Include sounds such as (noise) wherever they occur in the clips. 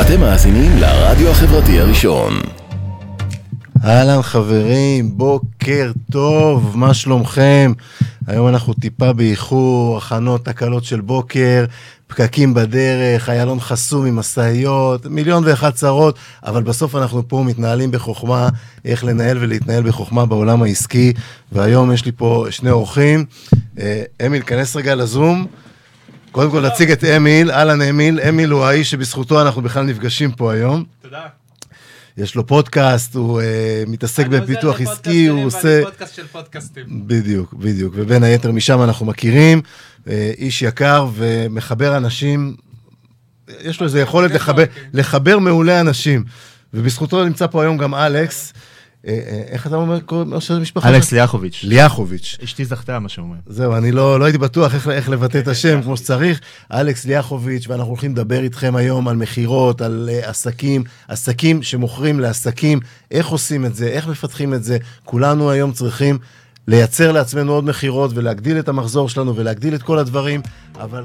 אתם מאזינים לרדיו החברתי הראשון. אהלן חברים, בוקר טוב, מה שלומכם? היום אנחנו טיפה באיחור, הכנות, תקלות של בוקר, פקקים בדרך, איילון חסום עם משאיות, מיליון ואחת צרות, אבל בסוף אנחנו פה מתנהלים בחוכמה, איך לנהל ולהתנהל בחוכמה בעולם העסקי, והיום יש לי פה שני אורחים. אה, אמיל, כנס רגע לזום. קודם כל נציג את אמיל, אהלן אמיל, אמיל הוא האיש שבזכותו אנחנו בכלל נפגשים פה היום. תודה. יש לו פודקאסט, הוא uh, מתעסק בפיתוח עסקי, הוא עושה... אני פודקאסט של פודקאסטים. בדיוק, בדיוק. ובין היתר משם אנחנו מכירים. uh, איש יקר ומחבר אנשים, יש לו איזו יכולת לחבר, לחבר מעולה אנשים. ובזכותו נמצא פה היום גם אלכס. אה, אה, איך אתה אומר, קוראים שם משפחה? אלכס ליאחוביץ'. ליאחוביץ'. אשתי זכתה, מה שאומרים. זהו, אני לא, לא הייתי בטוח איך, איך לבטא את השם כמו שצריך. אלכס ליאחוביץ', ואנחנו הולכים לדבר איתכם היום על מכירות, על uh, עסקים, עסקים שמוכרים לעסקים, איך עושים את זה, איך מפתחים את זה. כולנו היום צריכים לייצר לעצמנו עוד מכירות ולהגדיל את המחזור שלנו ולהגדיל את כל הדברים, אבל...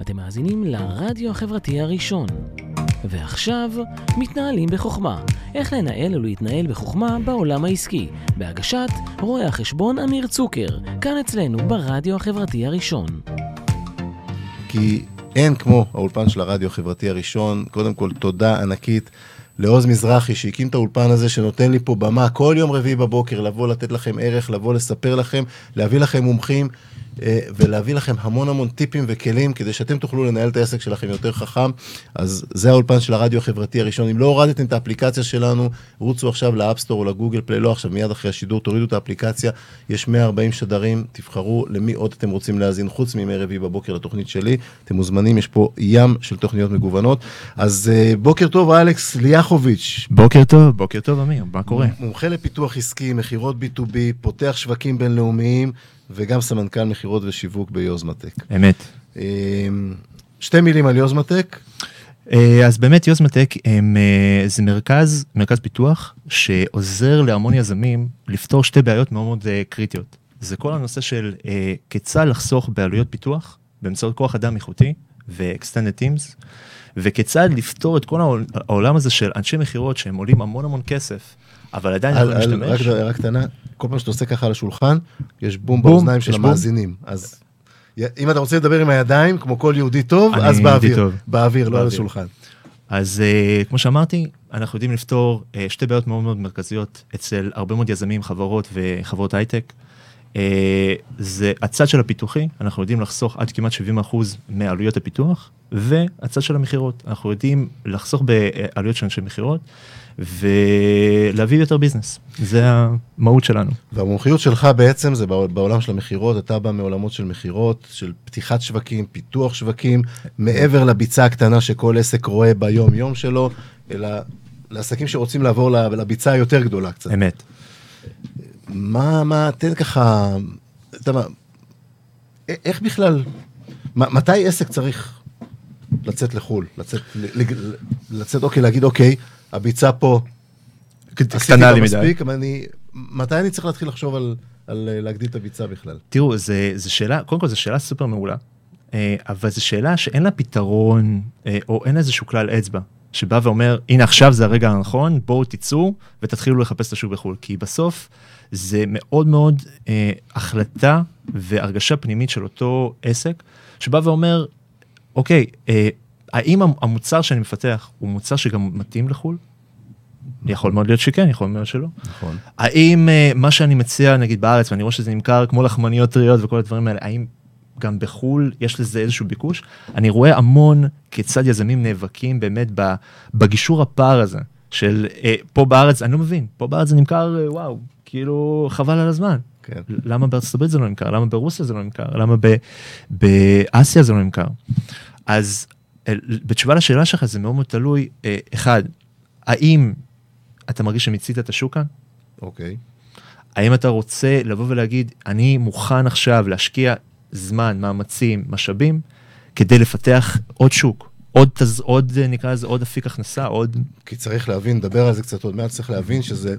אתם מאזינים לרדיו החברתי הראשון. ועכשיו, מתנהלים בחוכמה. איך לנהל ולהתנהל בחוכמה בעולם העסקי. בהגשת רואה החשבון אמיר צוקר, כאן אצלנו ברדיו החברתי הראשון. כי אין כמו האולפן של הרדיו החברתי הראשון. קודם כל, תודה ענקית לעוז מזרחי, שהקים את האולפן הזה, שנותן לי פה במה כל יום רביעי בבוקר, לבוא לתת לכם ערך, לבוא לספר לכם, להביא לכם מומחים. אה, ולהביא לכם המון המון טיפים וכלים כדי שאתם תוכלו לנהל את העסק שלכם יותר חכם. אז זה האולפן של הרדיו החברתי הראשון. אם לא הורדתם את האפליקציה שלנו, רוצו עכשיו לאפ סטור או לגוגל Play, לא עכשיו, מיד אחרי השידור, תורידו את האפליקציה. יש 140 שדרים, תבחרו למי עוד אתם רוצים להאזין, חוץ מימי רביעי בבוקר לתוכנית שלי. אתם מוזמנים, יש פה ים של תוכניות מגוונות. אז אה, בוקר טוב, אלכס ליאחוביץ'. בוקר טוב, בוקר טוב, אמיר, מה קורה? מומחה לפיתוח עסקי, מכירות B2B, פותח שווקים בינלאומיים. וגם סמנכ"ל מכירות ושיווק ביוזמטק. אמת. אמ, שתי מילים על יוזמטק. אה, אז באמת יוזמטק הם, אה, זה מרכז, מרכז פיתוח שעוזר להמון יזמים לפתור שתי בעיות מאוד מאוד אה, קריטיות. זה כל הנושא של כיצד לחסוך בעלויות פיתוח באמצעות כוח אדם איכותי ו-extended teams, וכיצד לפתור את כל העולם הזה של אנשי מכירות שהם עולים המון המון כסף, אבל עדיין יכולים להשתמש. רק הערה קטנה, כל פעם שאתה עושה ככה על השולחן, יש בום באוזניים של המאזינים. אז אם אתה רוצה לדבר עם הידיים, כמו כל יהודי טוב, אז באוויר. באוויר, לא על השולחן. אז uh, כמו שאמרתי, אנחנו יודעים לפתור uh, שתי בעיות מאוד מאוד מרכזיות אצל הרבה מאוד יזמים, חברות וחברות הייטק. Uh, זה הצד של הפיתוחי, אנחנו יודעים לחסוך עד כמעט 70% מעלויות הפיתוח, והצד של המכירות, אנחנו יודעים לחסוך בעלויות של אנשי מכירות, ולהביא יותר ביזנס, זה המהות שלנו. והמומחיות שלך בעצם זה בעולם של המכירות, אתה בא מעולמות של מכירות, של פתיחת שווקים, פיתוח שווקים, מעבר לביצה הקטנה שכל עסק רואה ביום יום שלו, אלא לעסקים שרוצים לעבור לביצה היותר גדולה קצת. אמת. מה, מה, תן ככה, אתה מה, איך בכלל, מתי עסק צריך לצאת לחו"ל, לצאת, לצאת, אוקיי, להגיד, אוקיי, הביצה פה, קטנה לי מדי. אני, מתי אני צריך להתחיל לחשוב על, על אה, להגדיל את הביצה בכלל? תראו, זו שאלה, קודם כל זו שאלה סופר מעולה, אה, אבל זו שאלה שאין לה פתרון, אה, או אין איזשהו כלל אצבע, שבא ואומר, הנה עכשיו זה הרגע הנכון, בואו תצאו ותתחילו לחפש את השוק בחו"ל. כי בסוף זה מאוד מאוד אה, החלטה והרגשה פנימית של אותו עסק, שבא ואומר, אוקיי, אה, האם המוצר שאני מפתח הוא מוצר שגם מתאים לחו"ל? יכול מאוד להיות שכן, יכול מאוד שלא. נכון. האם uh, מה שאני מציע נגיד בארץ, ואני רואה שזה נמכר כמו לחמניות טריות וכל הדברים האלה, האם גם בחו"ל יש לזה איזשהו ביקוש? אני רואה המון כיצד יזמים נאבקים באמת בגישור הפער הזה, של uh, פה בארץ, אני לא מבין, פה בארץ זה נמכר, uh, וואו, כאילו חבל על הזמן. כן. למה בארצות הברית זה לא נמכר? למה ברוסיה זה לא נמכר? למה באסיה זה לא נמכר? אז בתשובה לשאלה שלך זה מאוד מאוד תלוי, אה, אחד, האם אתה מרגיש שמיצית את השוק כאן? אוקיי. האם אתה רוצה לבוא ולהגיד, אני מוכן עכשיו להשקיע זמן, מאמצים, משאבים, כדי לפתח עוד שוק, עוד, תז, עוד נקרא לזה, עוד אפיק הכנסה, עוד... כי צריך להבין, נדבר על זה קצת עוד מעט, צריך להבין שזה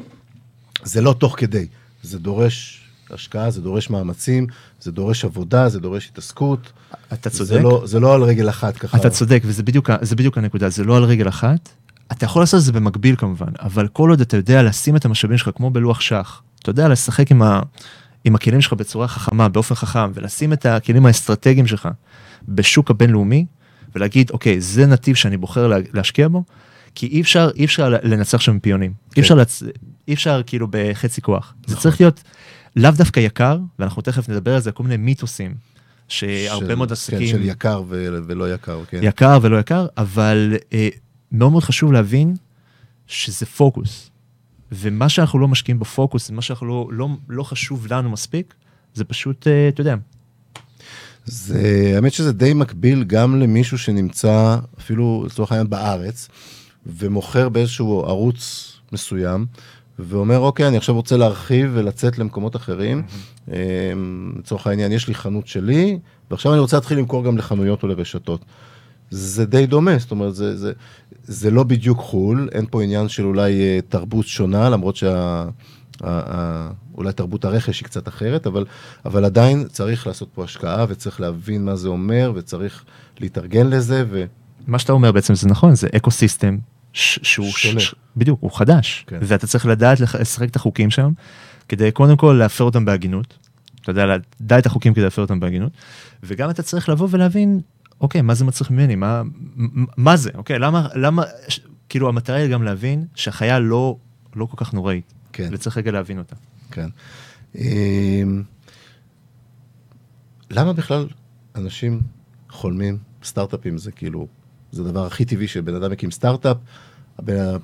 זה לא תוך כדי, זה דורש השקעה, זה דורש מאמצים, זה דורש עבודה, זה דורש התעסקות. אתה צודק. זה לא, זה לא על רגל אחת ככה. אתה צודק, וזה בדיוק, בדיוק הנקודה, זה לא על רגל אחת. אתה יכול לעשות את זה במקביל כמובן, אבל כל עוד אתה יודע לשים את המשאבים שלך כמו בלוח שח, אתה יודע לשחק עם, ה, עם הכלים שלך בצורה חכמה, באופן חכם, ולשים את הכלים האסטרטגיים שלך בשוק הבינלאומי, ולהגיד, אוקיי, זה נתיב שאני בוחר לה, להשקיע בו, כי אי אפשר, אי אפשר לנצח שם פיונים. כן. אי אפשר, לצ... אי אפשר כאילו בחצי כוח. זה צריך להיות לאו דווקא יקר, ואנחנו תכף נדבר על זה, כל מיני מיתוסים, שהרבה של- מאוד עסקים... כן, של יקר ו- ולא יקר, כן. יקר ולא יקר, אבל אה, מאוד מאוד חשוב להבין שזה פוקוס. ומה שאנחנו לא משקיעים בפוקוס, מה שאנחנו לא, לא, לא חשוב לנו מספיק, זה פשוט, אה, אתה יודע, זה, האמת שזה די מקביל גם למישהו שנמצא, אפילו לצורך העניין בארץ, ומוכר באיזשהו ערוץ מסוים, ואומר, אוקיי, אני עכשיו רוצה להרחיב ולצאת למקומות אחרים. אמ, לצורך העניין, יש לי חנות שלי, ועכשיו אני רוצה להתחיל למכור גם לחנויות או לרשתות. זה די דומה, זאת אומרת, זה, זה, זה לא בדיוק חו"ל, אין פה עניין של אולי אה, תרבות שונה, למרות שה... אולי תרבות הרכש היא קצת אחרת, אבל, אבל עדיין צריך לעשות פה השקעה וצריך להבין מה זה אומר וצריך להתארגן לזה, ו... מה שאתה אומר בעצם זה נכון, זה אקו סיסטם שהוא, שונה. ש- בדיוק, הוא חדש, כן. ואתה צריך לדעת לשחק את החוקים שם, כדי קודם כל להפר אותם בהגינות, אתה יודע, לדע את החוקים כדי להפר אותם בהגינות, וגם אתה צריך לבוא ולהבין, אוקיי, מה זה מצריך ממני, מה, מה זה, אוקיי, למה, למה, ש- כאילו המטרה היא גם להבין שהחיה לא, לא כל כך נוראית, כן. וצריך רגע להבין אותה. כן. אמ, למה בכלל אנשים חולמים סטארט-אפים זה כאילו, זה הדבר הכי טבעי שבן אדם מקים סטארט-אפ,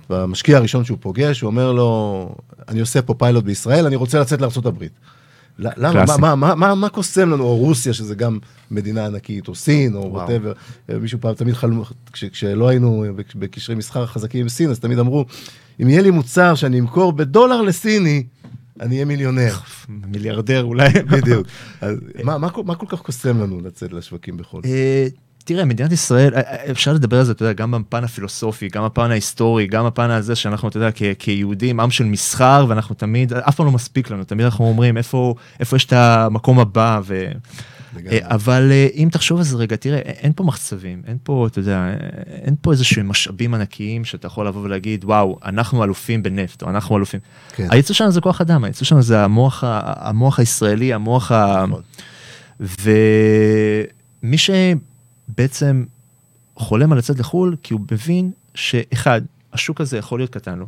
המשקיע הראשון שהוא פוגש, הוא אומר לו, אני עושה פה פיילוט בישראל, אני רוצה לצאת לארה"ב. למה, מה. מה, מה, מה, מה קוסם לנו, או רוסיה, שזה גם מדינה ענקית, או סין, או. Whatever. מישהו פעם תמיד חלמו, כש, כשלא היינו בקשרי מסחר חזקים עם סין, אז תמיד אמרו, אם יהיה לי מוצר שאני אמכור בדולר לסיני, אני אהיה מיליונר. (laughs) מיליארדר אולי. בדיוק. אז מה, מה, מה כל כך קוסם לנו לצאת לשווקים בחו"ל? אה, תראה, מדינת ישראל, אפשר לדבר על זה, אתה יודע, גם בפן הפילוסופי, גם בפן ההיסטורי, גם בפן הזה שאנחנו, אתה יודע, כ- כיהודים, עם של מסחר, ואנחנו תמיד, אף פעם לא מספיק לנו, תמיד אנחנו אומרים איפה, איפה יש את המקום הבא, ו... אה, אבל אה, אם תחשוב על זה רגע, תראה, אין פה מחצבים, אין פה, אתה יודע, אין פה איזה שהם משאבים ענקיים שאתה יכול לבוא ולהגיד, וואו, אנחנו אלופים בנפט, או אנחנו אלופים. כן. הייצוא שלנו זה כוח אדם, הייצוא שלנו זה המוח, המוח הישראלי, המוח ה... נכון. ומי שבעצם חולם על לצאת לחו"ל, כי הוא מבין שאחד, השוק הזה יכול להיות קטן לו.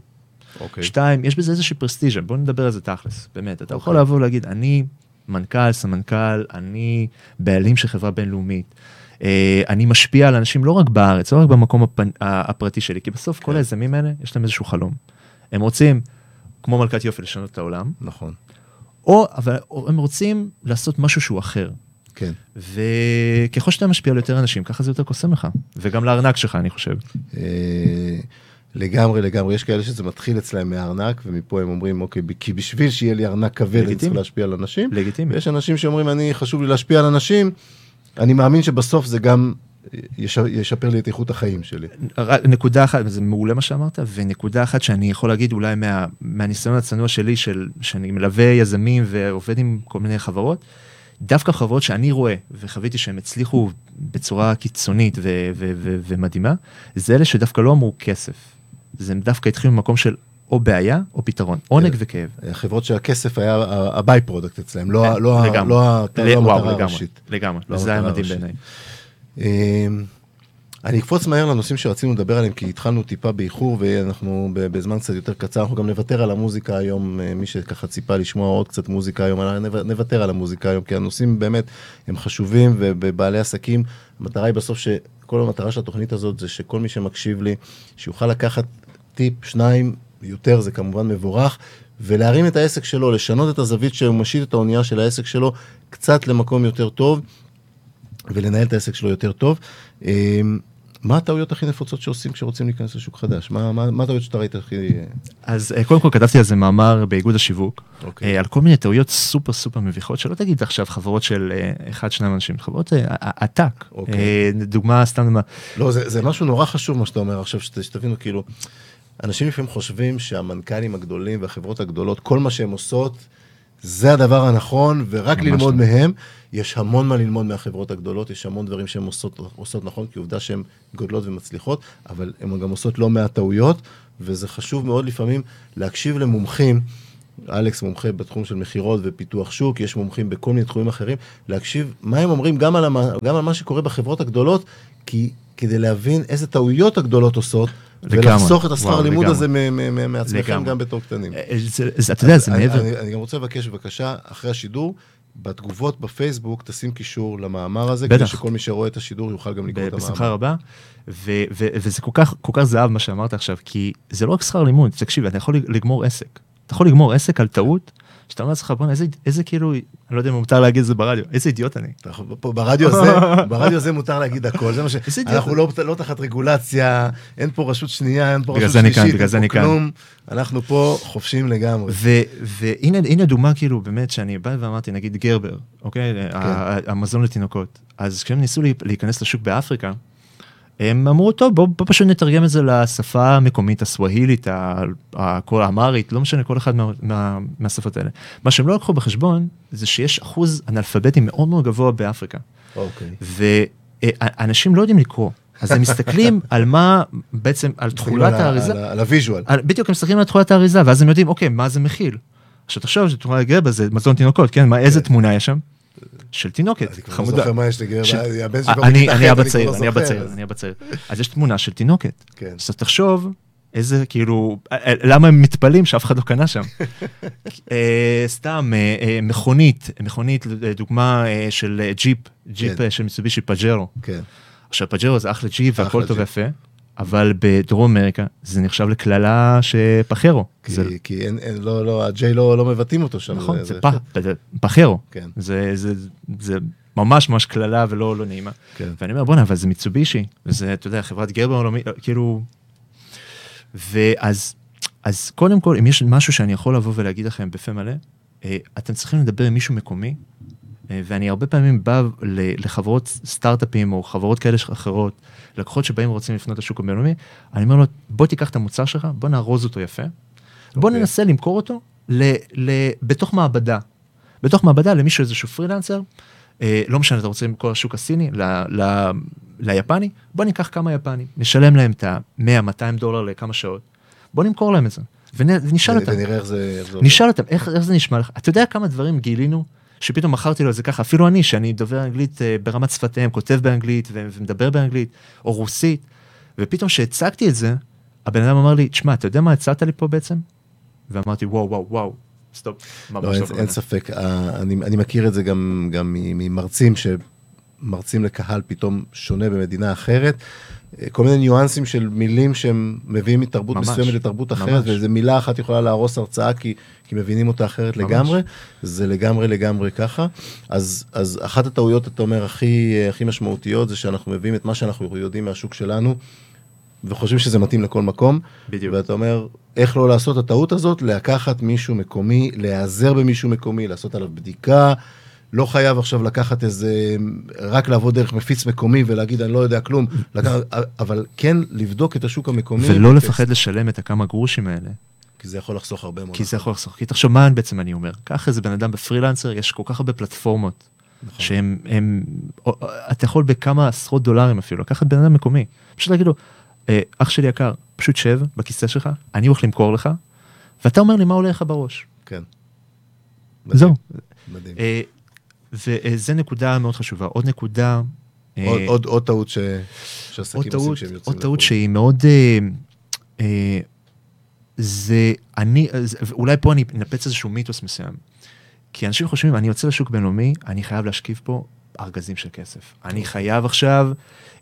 אוקיי. שתיים, יש בזה איזושהי פרסטיז'ה, בוא נדבר על זה תכלס, באמת. אתה יכול אוקיי. לבוא ולהגיד, אני מנכ"ל, סמנכ"ל, אני בעלים של חברה בינלאומית. אה, אני משפיע על אנשים לא רק בארץ, לא רק במקום הפנ... ה- הפרטי שלי, כי בסוף כל כן. היזמים האלה, יש להם איזשהו חלום. הם רוצים, כמו מלכת יופי, לשנות את העולם, נכון. או, אבל או הם רוצים לעשות משהו שהוא אחר. כן. וככל שאתה משפיע על יותר אנשים, ככה זה יותר קוסם לך. וגם לארנק שלך, אני חושב. אה, לגמרי, לגמרי. יש כאלה שזה מתחיל אצלהם מהארנק, ומפה הם אומרים, אוקיי, כי בשביל שיהיה לי ארנק כבד, אני צריך. להשפיע על אנשים. לגיטימי. ויש אנשים שאומרים, אני, חשוב לי להשפיע על אנשים, אני מאמין שבסוף זה גם יש- ישפר לי את איכות החיים שלי. נקודה אחת, וזה מעולה מה שאמרת, ונקודה אחת שאני יכול להגיד אולי מה, מהניסיון הצנוע שלי, של, שאני מלווה יזמים ועובד עם כל מיני חברות, דווקא חברות שאני רואה וחוויתי שהם הצליחו בצורה קיצונית ו- ו- ו- ומדהימה, זה אלה שדווקא לא אמרו כסף. זה דווקא התחילו ממקום של או בעיה או פתרון, עונג וכאב. החברות שהכסף היה ה-by product אצלם, לא, ה- לא, לגמרי. לא, המטרה לגמרי, הראשית. לגמרי, לא וזה היה מדהים. בעיניי. אמ, אני אקפוץ מהר לנושאים שרצינו לדבר עליהם, כי התחלנו טיפה באיחור, ואנחנו בזמן קצת יותר קצר, אנחנו גם נוותר על המוזיקה היום, אה, מי שככה ציפה לשמוע עוד קצת מוזיקה היום, נוותר על המוזיקה היום, כי הנושאים באמת הם חשובים, ובבעלי עסקים, המטרה היא בסוף שכל המטרה של התוכנית הזאת זה שכל מי שמקשיב לי, שיוכל לקחת טיפ, שניים, יותר זה כמובן מבורך, ולהרים את העסק שלו, לשנות את הזווית שהוא משית את האונייה של העסק שלו קצת למקום יותר טוב. ולנהל את העסק שלו יותר טוב. מה הטעויות הכי נפוצות שעושים כשרוצים להיכנס לשוק חדש? מה, מה, מה הטעויות שאתה ראית הכי... אז אה, קודם כל כתבתי על זה מאמר באיגוד השיווק, אוקיי. אה, על כל מיני טעויות סופר סופר מביכות, שלא תגיד עכשיו חברות של אה, אחד, שניים אנשים, חברות עתק. אוקיי. אה, דוגמה, סתם דוגמה, לא, זה, זה משהו נורא חשוב מה שאתה אומר עכשיו, שת, שתבינו, כאילו, אנשים לפעמים חושבים שהמנכ"לים הגדולים והחברות הגדולות, כל מה שהן עושות זה הדבר הנכון, ורק ללמוד לא. מהם. יש המון מה ללמוד מהחברות הגדולות, יש המון דברים שהן עושות, עושות נכון, כי עובדה שהן גודלות ומצליחות, אבל הן גם עושות לא מעט טעויות, וזה חשוב מאוד לפעמים להקשיב למומחים. אלכס מומחה בתחום של מכירות ופיתוח שוק, יש מומחים בכל מיני תחומים אחרים, להקשיב מה הם אומרים גם על, המ, גם על מה שקורה בחברות הגדולות, כי כדי להבין איזה טעויות הגדולות עושות. ולחסוך את השכר לגמרי. הזה מעצמכם. גם בתור קטנים. אה, זה- אתה יודע, זה מעבר. אני, גם רוצה לבקש בבקשה, אחרי השידור, בתגובות בפייסבוק תשים קישור למאמר הזה, כדי. שכל מי שרואה את השידור יוכל גם לקרוא את המאמר. בשמחה רבה, ו- ו- וזה כל כך, כל כך זהב מה שאמרת עכשיו, כי זה לא רק שכר לימוד, תקשיב, אתה יכול לגמור עסק. אתה יכול לגמור עסק על טעות, שאתה אומר לעצמך, בוא'נה, איזה, איזה כאילו, אני לא יודע אם מותר להגיד את זה ברדיו, איזה אידיוט אני. פה ברדיו הזה, (laughs) ברדיו הזה מותר להגיד הכל, זה מה ש... אנחנו לא, לא תחת רגולציה, אין פה רשות שנייה, אין פה בגלל רשות זה אני כאן, שלישית, בגלל זה אני כאן. אנחנו פה חופשיים לגמרי. ו- והנה הנה דוגמה כאילו באמת שאני בא ואמרתי נגיד גרבר אוקיי כן. המזון לתינוקות אז כשהם ניסו להיכנס לשוק באפריקה. הם אמרו טוב בוא, בוא פשוט נתרגם את זה לשפה המקומית הסווהילית ה- ה- האמהרית לא משנה כל אחד מה, מה, מהשפות האלה מה שהם לא לקחו בחשבון זה שיש אחוז אנאלפביטים מאוד מאוד גבוה באפריקה אוקיי. ואנשים לא יודעים לקרוא אז הם מסתכלים (laughs) על מה בעצם על תכולת האריזה על ה visual. בדיוק הם מסתכלים על תכולת האריזה ואז הם יודעים אוקיי מה זה מכיל. עכשיו תחשוב שתמונה גרבה זה מזון תינוקות כן מה איזה תמונה יש שם? של תינוקת אני כבר לא חמודה. זוכר מה יש ש- הבן שלי כבר אני בכיתה אני ח', אבא כבר צעיר לא אני אבא צעיר אני אבא צעיר אז יש תמונה של תינוקת. כן. אז תחשוב איזה כאילו אה, אה, למה הם מתפלאים שאף אחד לא קנה שם. (laughs) אה, סתם מכונית מכונית לדוגמה אה, של ג'יפ ג'יפ כן. של מיצובישי פג'רו. כן. עכשיו פג'רו זה אחלה ג'יפ והכל טוב. ויפה. אבל בדרום אמריקה זה נחשב לקללה שפחרו. כי- זה- כי אין, אין, לא, לא, הג'יי לא לא מבטאים אותו שם. נכון, זה פח- זה פחרו. כן. זה, זה, זה ממש ממש קללה ולא לא נעימה. כן. ואני אומר, בואנה, אבל זה מיצובישי, וזה, אתה יודע, חברת גרבר עולמית, כאילו... ואז, אז קודם כל, אם יש משהו שאני יכול לבוא ולהגיד לכם בפה מלא, אה, אתם צריכים לדבר עם מישהו מקומי, ואני הרבה פעמים בא לחברות סטארט-אפים או חברות כאלה אחרות, לקוחות שבאים ורוצים לפנות לשוק הבינלאומי, אני אומר לו, בוא תיקח את המוצר שלך, בוא נארוז אותו יפה, בוא אוקיי. ננסה למכור אותו ל, ל, בתוך מעבדה. בתוך מעבדה למישהו איזשהו פרילנסר, אה, לא משנה, אתה רוצה למכור לשוק הסיני, ל, ל, ליפני, בוא ניקח כמה יפנים, נשלם להם את ה-100-200 דולר לכמה שעות, בוא נמכור להם את זה, ונ, ונשאל אותם. ונראה איך זה... נשאל אותם, איך, איך זה נשמע לך? אתה יודע כמה דברים גילינו, שפתאום מכרתי לו את זה ככה, אפילו אני, שאני דובר אנגלית אה, ברמת שפתיהם, כותב באנגלית ומדבר באנגלית, או רוסית, ופתאום שהצגתי את זה, הבן אדם אמר לי, תשמע, אתה יודע מה הצעת לי פה בעצם? ואמרתי, וואו, וואו, וואו, stop, לא, לא אין. אין ספק, אה, אני, אני מכיר את זה גם, גם ממרצים שמרצים לקהל פתאום שונה במדינה אחרת. כל מיני ניואנסים של מילים שהם מביאים מתרבות ממש, מסוימת לתרבות אחרת, ממש. ואיזה מילה אחת יכולה להרוס הרצאה כי, כי מבינים אותה אחרת ממש. לגמרי, זה לגמרי לגמרי ככה. אז, אז אחת הטעויות, אתה אומר, הכי, הכי משמעותיות זה שאנחנו מביאים את מה שאנחנו יודעים מהשוק שלנו, וחושבים שזה מתאים לכל מקום. בדיוק. ואתה אומר, איך לא לעשות את הטעות הזאת? לקחת מישהו מקומי, להיעזר במישהו מקומי, לעשות עליו בדיקה. לא חייב עכשיו לקחת איזה, רק לעבוד דרך מפיץ מקומי ולהגיד, אני לא יודע כלום, לקחת, אבל כן לבדוק את השוק המקומי. ולא לפחד לשלם את הכמה גרושים האלה, כי זה יכול לחסוך הרבה מאוד. כי זה יכול לחסוך. כי תחשוב, מה בעצם אני אומר? קח איזה בן אדם בפרילנסר, יש כל כך הרבה פלטפורמות, נכון. שהם, הם, או- אתה יכול בכמה עשרות דולרים אפילו, לקחת בן אדם מקומי, פשוט להגיד לו, "אה, אח שלי יקר, פשוט שב בכיסא שלך, אני הולך למכור לך, ואתה אומר לי מה עולה לך בראש. כן. זהו. מדהים. אה, וזה נקודה מאוד חשובה. עוד נקודה, אה, עוד- עוד- עוד טעות ש- שעסקים עושים כשהם יוצאים עוד טעות לחו"ל. שהיא מאוד, אה, אה, זה אני, אולי פה אני אנפץ איזשהו מיתוס מסוים. כי אנשים חושבים, אני יוצא לשוק בינלאומי, אני חייב להשכיב פה ארגזים של כסף. אני חייב עכשיו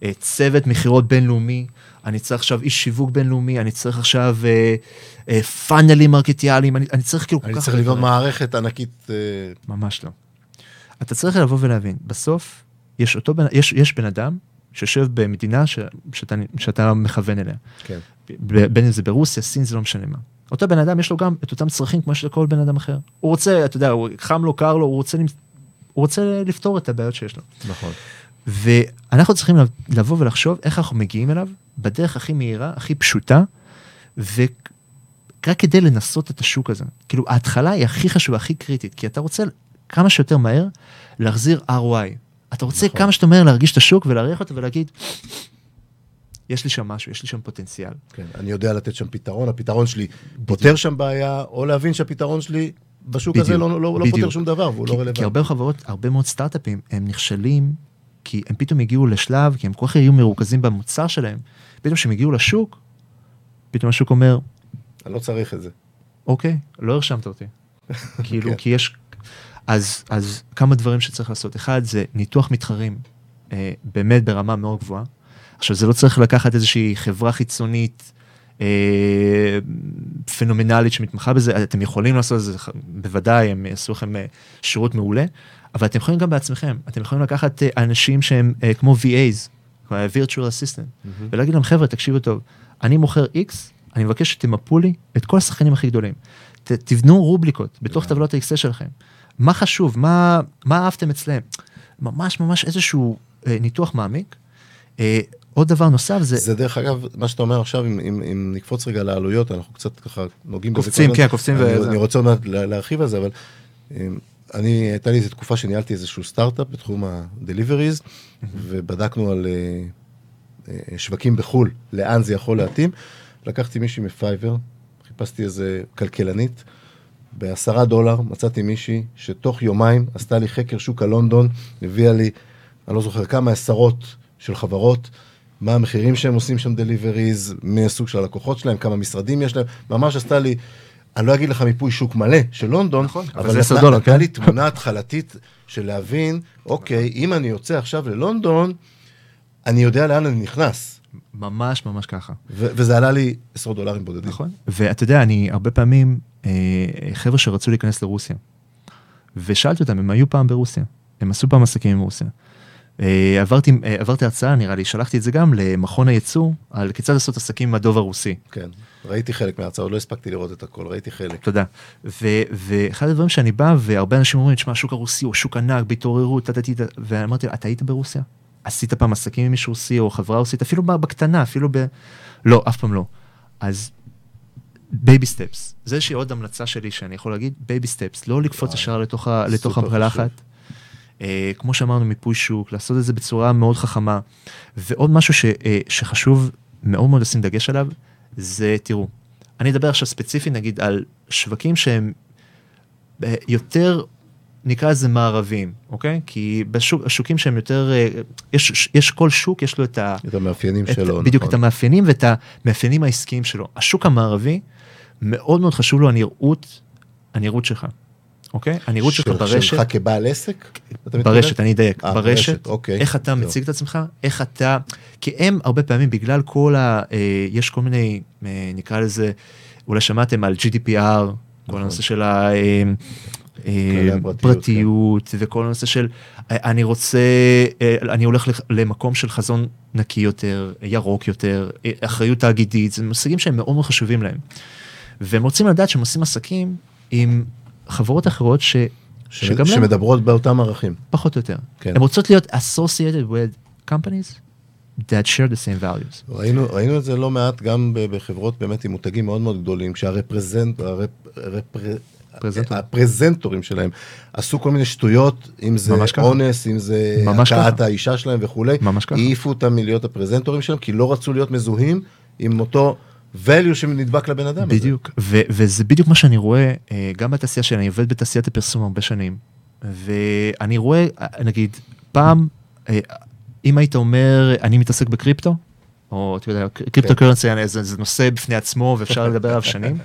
אה, צוות מכירות בינלאומי, אני צריך עכשיו איש שיווק בינלאומי, אני צריך עכשיו אה, אה, פאנלים מרקטיאליים, אני, אני צריך כאילו כל אני כך צריך הרבה לבנות. מערכת ענקית. אה, ממש לא. אתה צריך לבוא ולהבין, בסוף יש אותו בן, יש, יש בן אדם שיושב במדינה ש, שאתה, שאתה מכוון אליה. כן. ב- בין אם זה ברוסיה, סין, זה לא משנה מה. אותו בן אדם יש לו גם את אותם צרכים כמו של כל בן אדם אחר. הוא רוצה, אתה יודע, הוא, חם לו, קר לו, הוא רוצה, הוא רוצה לפתור את הבעיות שיש לו. נכון. ואנחנו צריכים לבוא ולחשוב איך אנחנו מגיעים אליו בדרך הכי מהירה, הכי פשוטה, רק כדי לנסות את השוק הזה. כאילו, ההתחלה היא הכי חשובה, הכי קריטית, כי אתה רוצה כמה שיותר מהר להחזיר ROI. אתה רוצה נכון. כמה שיותר מהר להרגיש את השוק ולהריח אותו ולהגיד, יש לי שם משהו, יש לי שם פוטנציאל. כן, אני יודע לתת שם פתרון, הפתרון שלי פותר שם בעיה, או להבין שהפתרון שלי בשוק הזה בדיוק, לא, לא, לא בדיוק. פותר שום דבר והוא כי, לא רלוונטי. כי הרבה חברות, הרבה מאוד סטארט-אפים, הם נכשלים, כי הם פתאום הגיעו לשלב, כי הם כל כך היו מרוכזים במוצר שלהם, פתאום כשהם הגיעו לשוק, פתאום השוק אומר, אני לא צריך את זה. אוקיי, לא הרשמת אותי. (laughs) כאילו, כן. כי יש... אז, אז כמה דברים שצריך לעשות. אחד, זה ניתוח מתחרים, אה, באמת ברמה מאוד גבוהה. עכשיו, זה לא צריך לקחת איזושהי חברה חיצונית אה, פנומנלית שמתמחה בזה, אתם יכולים לעשות את זה, בוודאי, הם יעשו לכם אה, שירות מעולה, אבל אתם יכולים גם בעצמכם, אתם יכולים לקחת אה, אנשים שהם אה, כמו VAs, virtual assistant, ולהגיד להם, חבר'ה, תקשיבו טוב, אני מוכר X, אני מבקש שתמפו לי את כל השחקנים הכי גדולים. ת, תבנו רובליקות בתוך טבלות ה-Excel שלכם. מה חשוב? מה, מה אהבתם אצלם? ממש ממש איזשהו אה, ניתוח מעמיק. אה, עוד דבר נוסף זה, זה דרך אגב, מה שאתה אומר עכשיו, אם, אם, אם נקפוץ רגע לעלויות, אנחנו קצת ככה נוגעים בזה. קופצים. כן, קופצים אני, וזה. אני רוצה עוד מעט לה- להרחיב על זה, אבל אמ, אני, הייתה לי איזו תקופה שניהלתי איזשהו סטארט-אפ בתחום ה-deliveries, ובדקנו על אה, אה, שווקים בחו"ל, לאן זה יכול להתאים. לקחתי מישהי מפייבר, חיפשתי איזה כלכלנית, בעשרה דולר מצאתי מישהי שתוך יומיים עשתה לי חקר שוק הלונדון, הביאה לי, אני לא זוכר כמה עשרות של חברות, מה המחירים שהם עושים שם דליבריז, מי הסוג של הלקוחות שלהם, כמה משרדים יש להם, ממש עשתה לי, אני לא אגיד לך מיפוי שוק מלא של לונדון, נכון, אבל אבל זה 10 נתנה- דולר, נתנה כן? לי תמונה התחלתית של להבין, אוקיי, אם אני יוצא עכשיו ללונדון, אני יודע לאן אני נכנס, ממש ממש ככה. וזה עלה לי עשרות דולרים בודדים. נכון. ואתה יודע, אני הרבה פעמים, חבר'ה שרצו להיכנס לרוסיה, ושאלתי אותם, הם היו פעם ברוסיה, הם עשו פעם עסקים עם רוסיה. אה, עברתי, אה, עברתי הרצאה, נראה לי, שלחתי את זה גם למכון הייצוא, על כיצד לעשות עסקים עם הדוב הרוסי. כן, ראיתי חלק מההרצאה, עוד לא הספקתי לראות את הכל, ראיתי חלק. תודה. ו- ואחד הדברים שאני בא, והרבה אנשים אומרים, תשמע, השוק הרוסי הוא שוק ענק, בהתעוררות, טה-טה-טה, ואמרתי, אתה היית ברוסיה? עשית פעם עסקים עם מישהו רוסי או חברה רוסית? אפילו בקטנה, אפילו ב... לא, אף פעם לא. אז baby steps, זה איזושהי עוד המלצה שלי שאני יכול להגיד, baby steps, לא לקפוץ ישר לתוך, ה- לתוך הקלחת. אה, כמו שאמרנו, מיפוי שוק, לעשות את זה בצורה מאוד חכמה. ועוד משהו ש, אה, שחשוב מאוד מאוד לשים דגש עליו, זה, תראו, אני אדבר עכשיו ספציפי נגיד על שווקים שהם אה, יותר, נקרא לזה מערביים, אוקיי? כי בשוקים שהם יותר, אה, יש, יש כל שוק, יש לו את ה... את המאפיינים את, שלו, בדיוק נכון. את המאפיינים ואת המאפיינים העסקיים שלו. השוק המערבי, מאוד מאוד חשוב לו הנראות, הנראות שלך, אוקיי? הנראות שלך של- ברשת. שלך כבעל עסק? ברשת, אני אדייק, אה, ברשת, אוקיי. איך אתה. מציג את עצמך, איך אתה, כי הם הרבה פעמים בגלל כל ה... אה, יש כל מיני, אה, נקרא לזה, אולי שמעתם על GDPR, כל נכון. הנושא של ה... פרטיות וכל הנושא של אני רוצה, אני הולך למקום של חזון נקי יותר, ירוק יותר, אחריות תאגידית, זה מושגים שהם מאוד מאוד חשובים להם. והם רוצים לדעת שהם עושים עסקים עם חברות אחרות ש... ש- שגם להם שמדברות באותם ערכים. פחות או יותר. כן. הן רוצות להיות associated with companies that share the same values. ראינו, ראינו את זה לא מעט גם בחברות באמת עם מותגים מאוד מאוד גדולים, כשהרפרזנט, הרפ, רפר, פרזנטור. הפרזנטורים שלהם עשו כל מיני שטויות, אם זה. אונס, אם זה הכאת. האישה שלהם וכולי, ממש ככה. העיפו אותם מלהיות הפרזנטורים שלהם, כי לא רצו להיות מזוהים עם אותו value שנדבק לבן אדם. בדיוק, ו- וזה בדיוק מה שאני רואה, אה, גם בתעשייה שלי, אני עובד בתעשיית הפרסום הרבה שנים, ואני רואה, אה, נגיד, פעם, אה, אם היית אומר, אני מתעסק בקריפטו, או אתה יודע, קריפטו קרנסי זה, זה נושא בפני עצמו ואפשר (laughs) לדבר עליו שנים,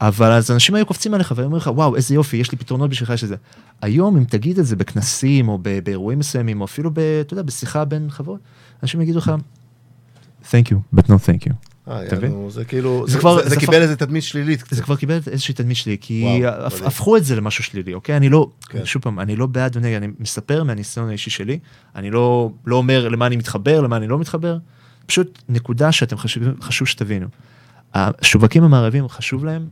אבל אז אנשים היו קופצים עליך ואומרים לך, וואו, איזה יופי, יש לי פתרונות בשבילך, יש את זה. היום, אם תגיד את זה בכנסים או באירועים מסוימים, או אפילו, ב, אתה יודע, בשיחה בין חברות, אנשים יגידו לך, thank you, but no thank you. אתה מבין? זה כאילו, זה כבר- זה, קיבל איזה תדמית שלילית. זה כבר קיבל איזושהי תדמית שלי, כי. הפכו את זה למשהו שלילי, אוקיי? אני לא, כן. שוב פעם, אני לא בעד ונגד, אני מספר מהניסיון האישי שלי, אני לא, לא אומר למה אני מתחבר, למה אני לא מתחבר, פשוט נקודה שאתם חשוב, חשוב שתבינו. השווקים המערבים חשוב להם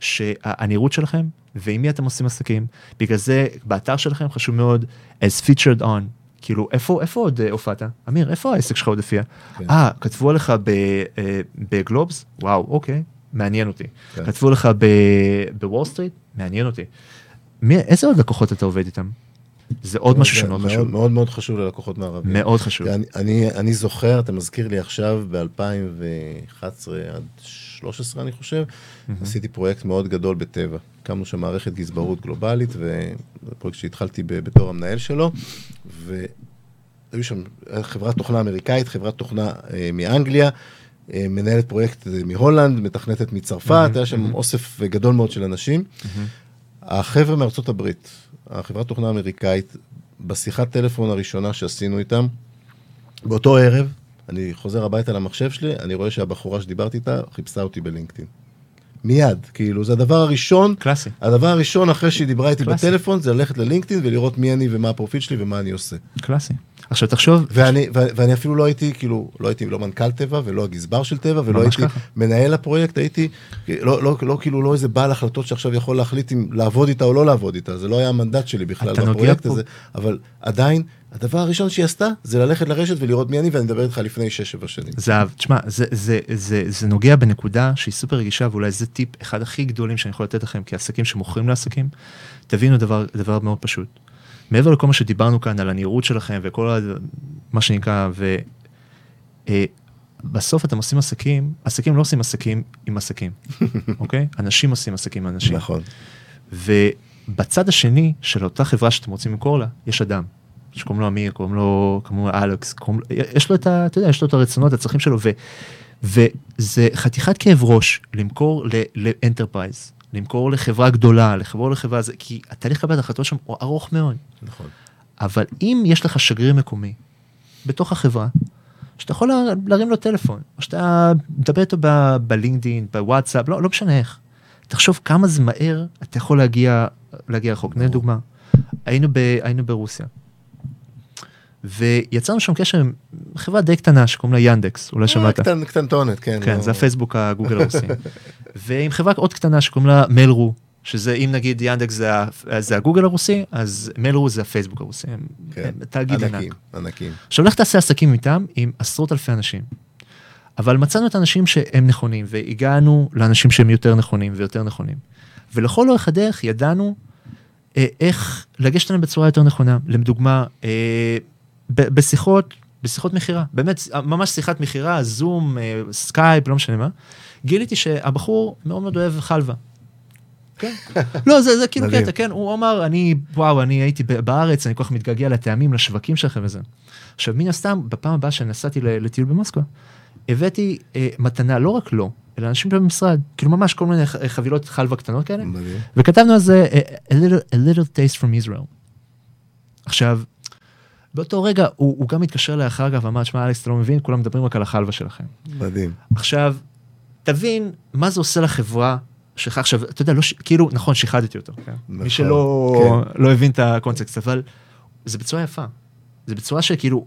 שהנראות שלכם ועם מי אתם עושים עסקים, בגלל זה באתר שלכם חשוב מאוד as featured on, כאילו איפה, איפה עוד אה, הופעת? אמיר, איפה העסק שלך עוד הופיע? כן. אה, כתבו עליך אה, בגלובס? וואו, אוקיי. מעניין אותי. כן. כתבו לך בוול סטריט, מעניין אותי. מי, איזה עוד לקוחות אתה עובד איתם? זה עוד משהו זה שמאוד מאוד, חשוב. מאוד מאוד חשוב ללקוחות מערביים. מאוד חשוב. אני, אני, אני זוכר, אתה מזכיר לי עכשיו, ב-2011 עד 13 אני חושב, עשיתי פרויקט מאוד גדול בטבע. הקמנו שם מערכת גזברות גלובלית, וזה פרויקט שהתחלתי בתור המנהל שלו, והיו שם חברת תוכנה אמריקאית, חברת תוכנה אה, מאנגליה, אה, מנהלת פרויקט אה, מהולנד, מתכנתת מצרפת, היה שם אוסף גדול מאוד של אנשים. החבר'ה מארצות הברית, החברת תוכנה האמריקאית, בשיחת טלפון הראשונה שעשינו איתם, באותו ערב, אני חוזר הביתה למחשב שלי, אני רואה שהבחורה שדיברתי איתה חיפשה אותי בלינקדאין. מיד, כאילו, זה הדבר הראשון, קלאסי. הדבר הראשון אחרי שהיא דיברה איתי קלאסי. בטלפון, זה ללכת ללינקדאין ולראות מי אני ומה הפרופיל שלי ומה אני עושה. קלאסי. עכשיו תחשוב, ואני, ואני אפילו לא הייתי, כאילו, לא הייתי לא מנכ"ל טבע ולא הגזבר של טבע ולא הייתי ככה. מנהל הפרויקט, הייתי, לא, לא, לא, כאילו, לא איזה בעל החלטות שעכשיו יכול להחליט אם לעבוד איתה או לא לעבוד איתה, זה לא היה המנדט שלי בכלל בפרויקט פה- הזה, אבל עדיין, הדבר הראשון שהיא עשתה, זה ללכת לרשת ולראות מי אני, ואני מדבר איתך לפני 6-7 שנים. זהב, תשמע, זה, זה, זה, זה נוגע בנקודה שהיא סופר רגישה, ואולי זה טיפ אחד הכי גדולים שאני יכול לתת לכם כעסקים שמוכרים לעסקים. תבינו דבר, דבר מאוד פשוט. מעבר לכל מה שדיברנו כאן על הנראות שלכם וכל ה, מה שנקרא, ו... אה, בסוף אתם עושים עסקים, עסקים לא עושים עסקים עם עסקים, (laughs) אוקיי? אנשים עושים עסקים עם אנשים. נכון. ובצד השני של אותה חברה שאתם רוצים למכור לה, יש אדם. שקוראים לו אמיר, קוראים לו, קוראים לו אלכס, קוראים לו, יש לו את ה... אתה יודע, יש לו את הרצונות, הצרכים שלו, ו, וזה חתיכת כאב ראש למכור ל enterprise, למכור לחברה גדולה, לחבור לחברה, זה, כי התהליך קבלת החלטות שם הוא ארוך מאוד. נכון. אבל אם יש לך שגריר מקומי בתוך החברה, שאתה יכול לה- להרים לו טלפון, או שאתה מדבר איתו ב- בלינקדאין, בוואטסאפ, לא, לא משנה איך. תחשוב כמה זה מהר אתה יכול להגיע, להגיע רחוק. לי דוגמה, היינו, ב, היינו ברוסיה, ויצרנו שם קשר עם חברה די קטנה שקוראים לה ינדקס, אולי שמעת. אה, קטן, קטנטונת, כן. כן, לא- זה הפייסבוק הגוגל הרוסי. (laughs) ועם חברה עוד קטנה שקוראים לה מיילרו, שזה אם נגיד ינדקס זה, זה הגוגל הרוסי, אז מיילרו זה הפייסבוק הרוסי, הם, כן. הם תאגיד ענק. ענקים, ענקים. עכשיו לך תעשה עסקים איתם עם עשרות אלפי אנשים. אבל מצאנו את האנשים שהם נכונים, והגענו לאנשים שהם יותר נכונים ויותר נכונים. ולכל אורך הדרך ידענו אה, איך לגשת אליהם בצורה יותר נכונה. לדוגמה, אה, ב- בשיחות, בשיחות מכירה, באמת, ממש שיחת מכירה, זום, אה, סקייפ, לא משנה מה, גיליתי שהבחור מאוד מאוד אוהב חלבה. כן. (laughs) לא, זה, זה כאילו. קטע, כן, הוא אמר, אני, וואו, אני הייתי בארץ, אני כל כך מתגעגע לטעמים, לשווקים שלכם וזה. עכשיו, מן הסתם, בפעם הבאה שנסעתי לטיול במוסקבה, הבאתי אה, מתנה לא רק לו, אלא אנשים במשרד, כאילו ממש כל מיני חבילות חלבה קטנות כאלה. וכתבנו על זה a little, a little taste from Israel. עכשיו, באותו רגע הוא, הוא גם התקשר אליי אחר כך ואמר, שמע אלכס, אתה לא מבין, כולם מדברים רק על החלבה שלכם. מדהים. עכשיו, תבין מה זה עושה לחברה שלך עכשיו, אתה יודע, לא, ש... כאילו, נכון, שיחדתי אותו, כן? נכון, מי שלא לא הבין את הקונטקסט, אבל זה בצורה יפה. זה בצורה שכאילו,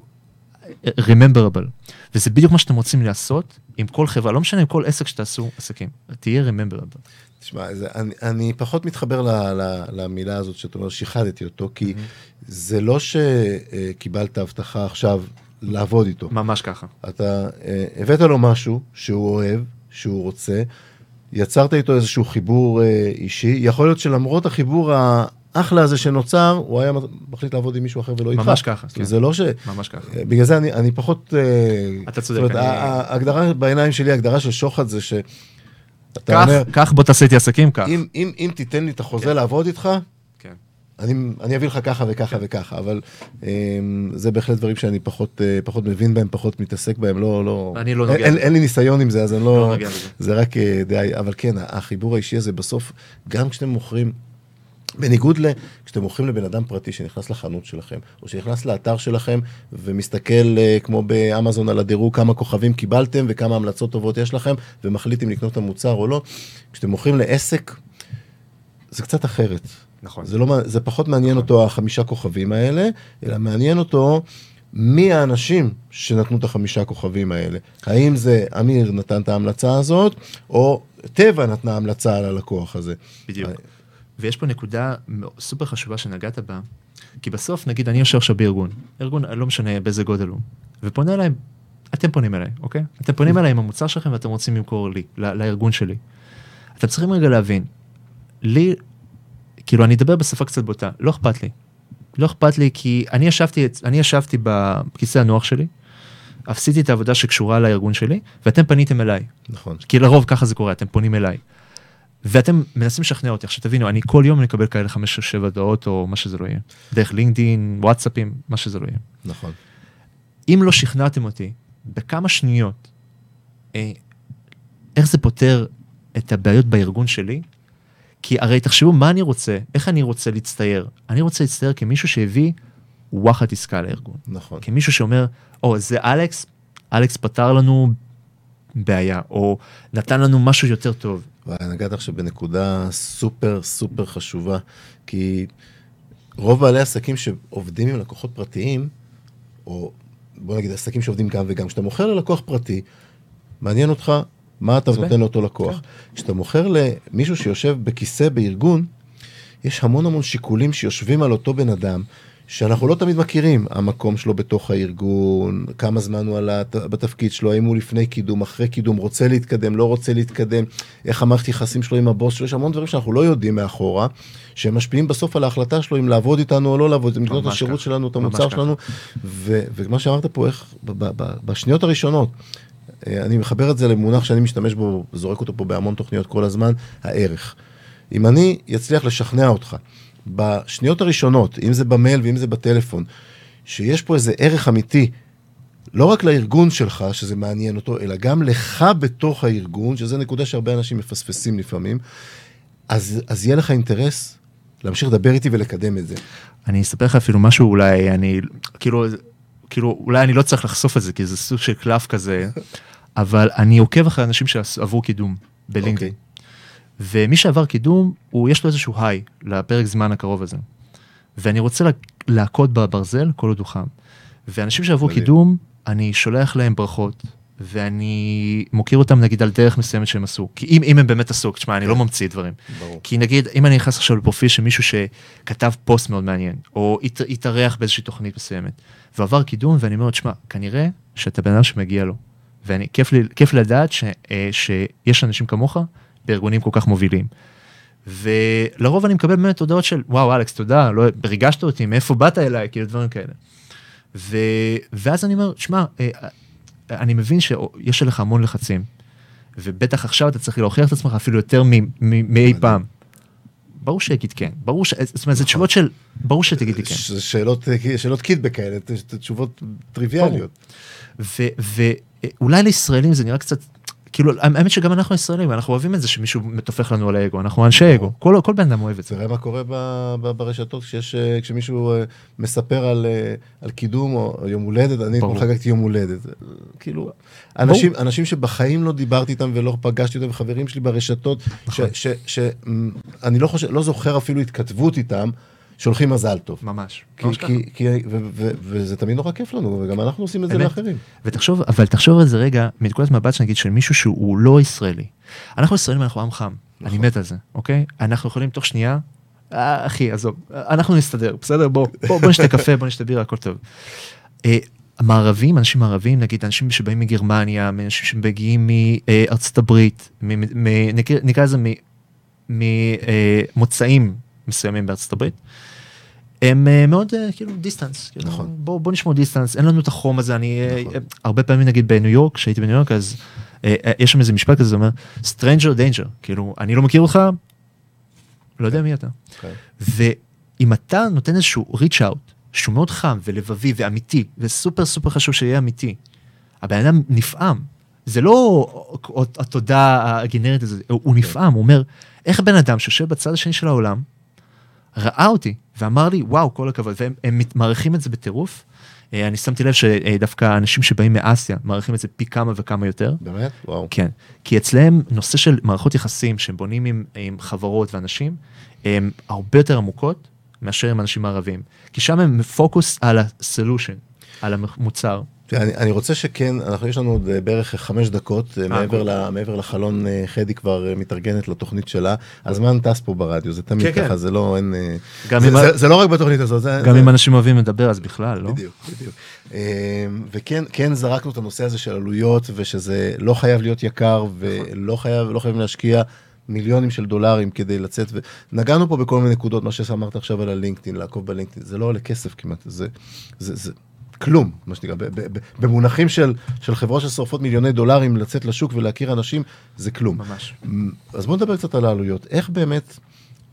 rememberable. וזה בדיוק מה שאתם רוצים לעשות עם כל חברה, לא משנה עם כל עסק שתעשו עסקים, תהיה rememberable. תשמע, זה, אני, אני פחות מתחבר ל, ל, למילה הזאת שאתה אומר, שיחדתי אותו, כי זה לא שקיבלת הבטחה עכשיו לעבוד איתו. ממש ככה. אתה אה, הבאת לו משהו שהוא אוהב, שהוא רוצה, יצרת איתו איזשהו חיבור אה, אישי, יכול להיות שלמרות החיבור האחלה הזה שנוצר, הוא היה מחליט לעבוד עם מישהו אחר ולא איתך. ממש ככה, כן. זה לא ש... ממש ככה. בגלל זה אני, אני פחות... אה, אתה צודק, זאת אומרת, אני- ההגדרה בעיניים שלי, ההגדרה של שוחד זה ש... אתה קח, אומר, קח בוא תעשה איתי עסקים, קח. אם, אם, אם תיתן לי את החוזה כן. לעבוד איתך, כן. אני, אני אביא לך ככה וככה וככה, אבל um, זה בהחלט דברים שאני פחות, uh, פחות מבין בהם, פחות מתעסק בהם, לא, לא, אני לא נוגע אין. אין לי ניסיון עם זה, אז אני לא, לא נוגע בזה. זה רק די, אבל כן, החיבור האישי הזה בסוף, גם כשאתם מוכרים, בניגוד ל... כשאתם מוכרים לבן אדם פרטי שנכנס לחנות שלכם, או שנכנס לאתר שלכם ומסתכל uh, כמו באמזון על הדירוג כמה כוכבים קיבלתם וכמה המלצות טובות יש לכם, ומחליט אם לקנות את המוצר או לא, כשאתם מוכרים לעסק, זה קצת אחרת. נכון. זה, לא, זה פחות מעניין אותו החמישה כוכבים האלה, אלא מעניין אותו מי האנשים שנתנו את החמישה כוכבים האלה. האם זה אמיר נתן את ההמלצה הזאת, או טבע נתנה המלצה על הלקוח הזה. בדיוק. ויש פה נקודה סופר חשובה שנגעת בה, כי בסוף, נגיד, אני יושב עכשיו בארגון, ארגון, לא משנה באיזה גודל הוא, ופונה אליי אתם פונים אליי, אוקיי? אתם פונים אליי עם המוצר שלכם ואתם רוצים למכור לי, לארגון שלי. אתם צריכים רגע להבין, לי, כאילו אני אדבר בשפה קצת בוטה, לא אכפת לי. לא אכפת לי כי אני ישבתי, אני ישבתי בכיסא הנוח שלי, עשיתי את העבודה שקשורה לארגון שלי, ואתם פניתם אליי. נכון. כי לרוב ככה זה קורה, אתם פונים אליי. ואתם מנסים לשכנע אותי. עכשיו תבינו, אני כל יום מקבל כאלה חמש או שבע הודעות או מה שזה לא יהיה. דרך לינקדין, וואטסאפים, מה שזה לא יהיה. נכון. אם לא שכנעתם אותי בכמה שניות, אה, איך זה פותר את הבעיות בארגון שלי? כי הרי תחשבו מה אני רוצה, איך אני רוצה להצטייר. אני רוצה להצטייר כמישהו שהביא וואחד עסקה לארגון. נכון. כמישהו שאומר, או זה אלכס, אלכס פתר לנו בעיה, או נתן לנו משהו יותר טוב. ונגעת עכשיו בנקודה סופר סופר חשובה, כי רוב בעלי עסקים שעובדים עם לקוחות פרטיים, או בוא נגיד עסקים שעובדים גם וגם, כשאתה מוכר ללקוח פרטי, מעניין אותך מה אתה נותן לאותו לקוח. כן. כשאתה מוכר למישהו שיושב בכיסא בארגון, יש המון המון שיקולים שיושבים על אותו בן אדם, שאנחנו לא תמיד מכירים, המקום שלו בתוך הארגון, כמה זמן הוא עלה בתפקיד שלו, האם הוא לפני קידום, אחרי קידום, רוצה להתקדם, לא רוצה להתקדם, איך המערכת יחסים שלו עם הבוס שלו, יש המון דברים שאנחנו לא יודעים מאחורה, שהם משפיעים בסוף על ההחלטה שלו אם לעבוד איתנו או לא לעבוד, אם לקנות את השירות ככה. שלנו, את המוצר. שלנו, ו- ומה שאמרת פה, איך ב- ב- ב- בשניות הראשונות, אה, אני מחבר את זה למונח שאני משתמש בו, זורק אותו פה בהמון תוכניות כל הזמן, הערך. אם אני אצליח לשכנע אותך בשניות הראשונות, אם זה במייל ואם זה בטלפון, שיש פה איזה ערך אמיתי, לא רק לארגון שלך, שזה מעניין אותו, אלא גם לך בתוך הארגון, שזו נקודה שהרבה אנשים מפספסים לפעמים, אז, אז יהיה לך אינטרס להמשיך לדבר איתי ולקדם את זה. אני אספר לך אפילו משהו אולי אני כאילו כאילו אולי אני לא צריך לחשוף את זה כי זה סוג של קלף כזה (laughs) אבל אני עוקב אחרי אנשים שעברו קידום בלינקדאין. אוקיי. ומי שעבר קידום הוא יש לו איזשהו היי לפרק זמן הקרוב הזה. ואני רוצה לה- להכות בברזל כל עוד הוא חם. ואנשים שעברו. קידום אני שולח להם ברכות. ואני מוקיר אותם נגיד על דרך מסוימת שהם עשו כי אם, אם הם באמת עשו תשמע אני לא ממציא דברים ברור. כי נגיד, אם אני נכנס עכשיו לפרופיל של מישהו שכתב פוסט מאוד מעניין, או הת- התארח באיזושהי תוכנית מסוימת, ועבר קידום, ואני אומר, תשמע, כנראה שאתה בן אדם שמגיע לו. ואני, כיף לי, כיף לדעת ש, אה, שיש אנשים כמוך בארגונים כל כך מובילים. ולרוב אני מקבל באמת הודעות של, וואו, אלכס, תודה, לא, ריגשת אותי, מאיפה באת אליי, כאילו דברים כאלה. ו, ואז אני אומר, שמע, אה, אני מבין שיש עליך המון לחצים, ובטח עכשיו אתה צריך להוכיח את עצמך אפילו יותר מאי פעם. ברור שיגיד כן, ברור ש... זאת אומרת, זה תשובות של... ברור שתגיד לי כן. ש- שאלות, אה, שאלות קיטבק כאלה, תשובות טריוויאליות. ואולי לישראלים זה נראה קצת... כאילו, האמת שגם אנחנו ישראלים, אנחנו אוהבים את זה שמישהו מתופח לנו על האגו, אנחנו אנשי אגו, כל כל בן אדם אוהב את זה. תראה מה קורה ב- ב- ברשתות כשיש, אה, כשמישהו אה, מספר על, אה, על קידום או יום הולדת, אני. אתמול חגגתי יום הולדת. כאילו, אנשים, אנשים שבחיים לא דיברתי איתם ולא פגשתי אותם, חברים שלי ברשתות, נכון. שאני לא חושב, לא זוכר אפילו התכתבות איתם, שולחים מזל טוב. ממש. כי, ממש. כי, כי, ו, ו, וזה תמיד נורא כיף לנו, וגם אנחנו עושים את זה. לאחרים. ותחשוב, אבל תחשוב על זה רגע, מנקודת מבט שנגיד של מישהו שהוא לא ישראלי. אנחנו ישראלים, אנחנו עם חם, אני מת על זה, אוקיי? אנחנו יכולים תוך שנייה, אה, אחי, עזוב, אנחנו נסתדר, בסדר? בוא, בוא, בוא נשתה קפה, בוא נשתה בירה, הכל טוב. אה, המערבים, אנשים מערבים, נגיד אנשים שבאים מגרמניה, אנשים שמגיעים מארצות הברית, מ- נקרא- נקרא לזה ממוצאים מסוימים בארצות הברית, הם אה, מאוד אה, כאילו distance, כאילו, נכון. בוא, בוא נשמור distance, אין לנו את החום הזה, אני אה, נכון. הרבה פעמים נגיד בניו יורק, כשהייתי בניו יורק אז יש שם איזה משפט כזה, זה אומר stranger danger, כאילו אני לא מכיר אותך, לא יודע מי אתה. כן. ואם אתה נותן איזשהו reach out, שהוא מאוד חם ולבבי ואמיתי, וסופר סופר חשוב שיהיה אמיתי, הבן אדם נפעם. זה לא התודה הגנרית הזאת, הוא נפעם, הוא אומר, איך בן אדם שיושב בצד השני של העולם, ראה אותי ואמר לי, וואו, כל הכבוד, והם מעריכים את זה בטירוף. אה, אני שמתי לב שדווקא אנשים שבאים מאסיה מעריכים את זה פי כמה וכמה יותר. באמת? וואו. כן, כי אצלם נושא של מערכות יחסים שהם בונים עם, עם חברות ואנשים, הם הרבה יותר עמוקות מאשר עם אנשים ערבים. כי שם הם פוקוס על הסולושן, על המוצר. אני, אני רוצה שכן, אנחנו יש לנו עוד אה, בערך חמש דקות, אה, מעבר, ל, מעבר לחלון, אה, חדי כבר אה, מתארגנת לתוכנית שלה, הזמן טס פה ברדיו, זה תמיד כן, ככה, כן. זה לא, אין... אה, זה, אם ה- זה, זה לא רק בתוכנית הזאת, זה... גם זה, אם אנשים אוהבים לדבר, אז בכלל, לא? בדיוק, בדיוק. אה, וכן, כן זרקנו את הנושא הזה של עלויות, ושזה לא חייב להיות יקר, ולא חייב, לא חייבים להשקיע מיליונים של דולרים כדי לצאת, ונגענו פה בכל מיני נקודות, מה שאמרת עכשיו על הלינקדאין, לעקוב בלינקדאין, זה לא עולה כסף כמעט, זה, זה, זה כלום, מה שנקרא, במונחים של, של חברות ששורפות מיליוני דולרים לצאת לשוק ולהכיר אנשים, זה כלום. ממש. אז בואו נדבר קצת על העלויות. איך באמת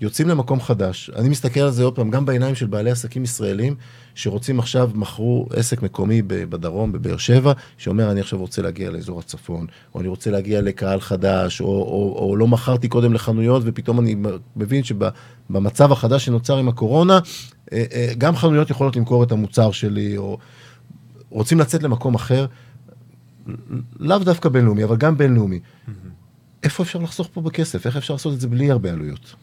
יוצאים למקום חדש? אני מסתכל על זה עוד פעם, גם בעיניים של בעלי עסקים ישראלים, שרוצים עכשיו, מכרו עסק מקומי בדרום, בבאר שבע, שאומר, אני עכשיו רוצה להגיע לאזור הצפון, או אני רוצה להגיע לקהל חדש, או, או, או לא מכרתי קודם לחנויות, ופתאום אני מבין שבמצב החדש שנוצר עם הקורונה, אה, אה, גם חנויות יכולות למכור את המוצר שלי, או רוצים לצאת למקום אחר, לאו דווקא בינלאומי, אבל גם בינלאומי. איפה אפשר לחסוך פה בכסף? איך אפשר לעשות את זה בלי הרבה עלויות?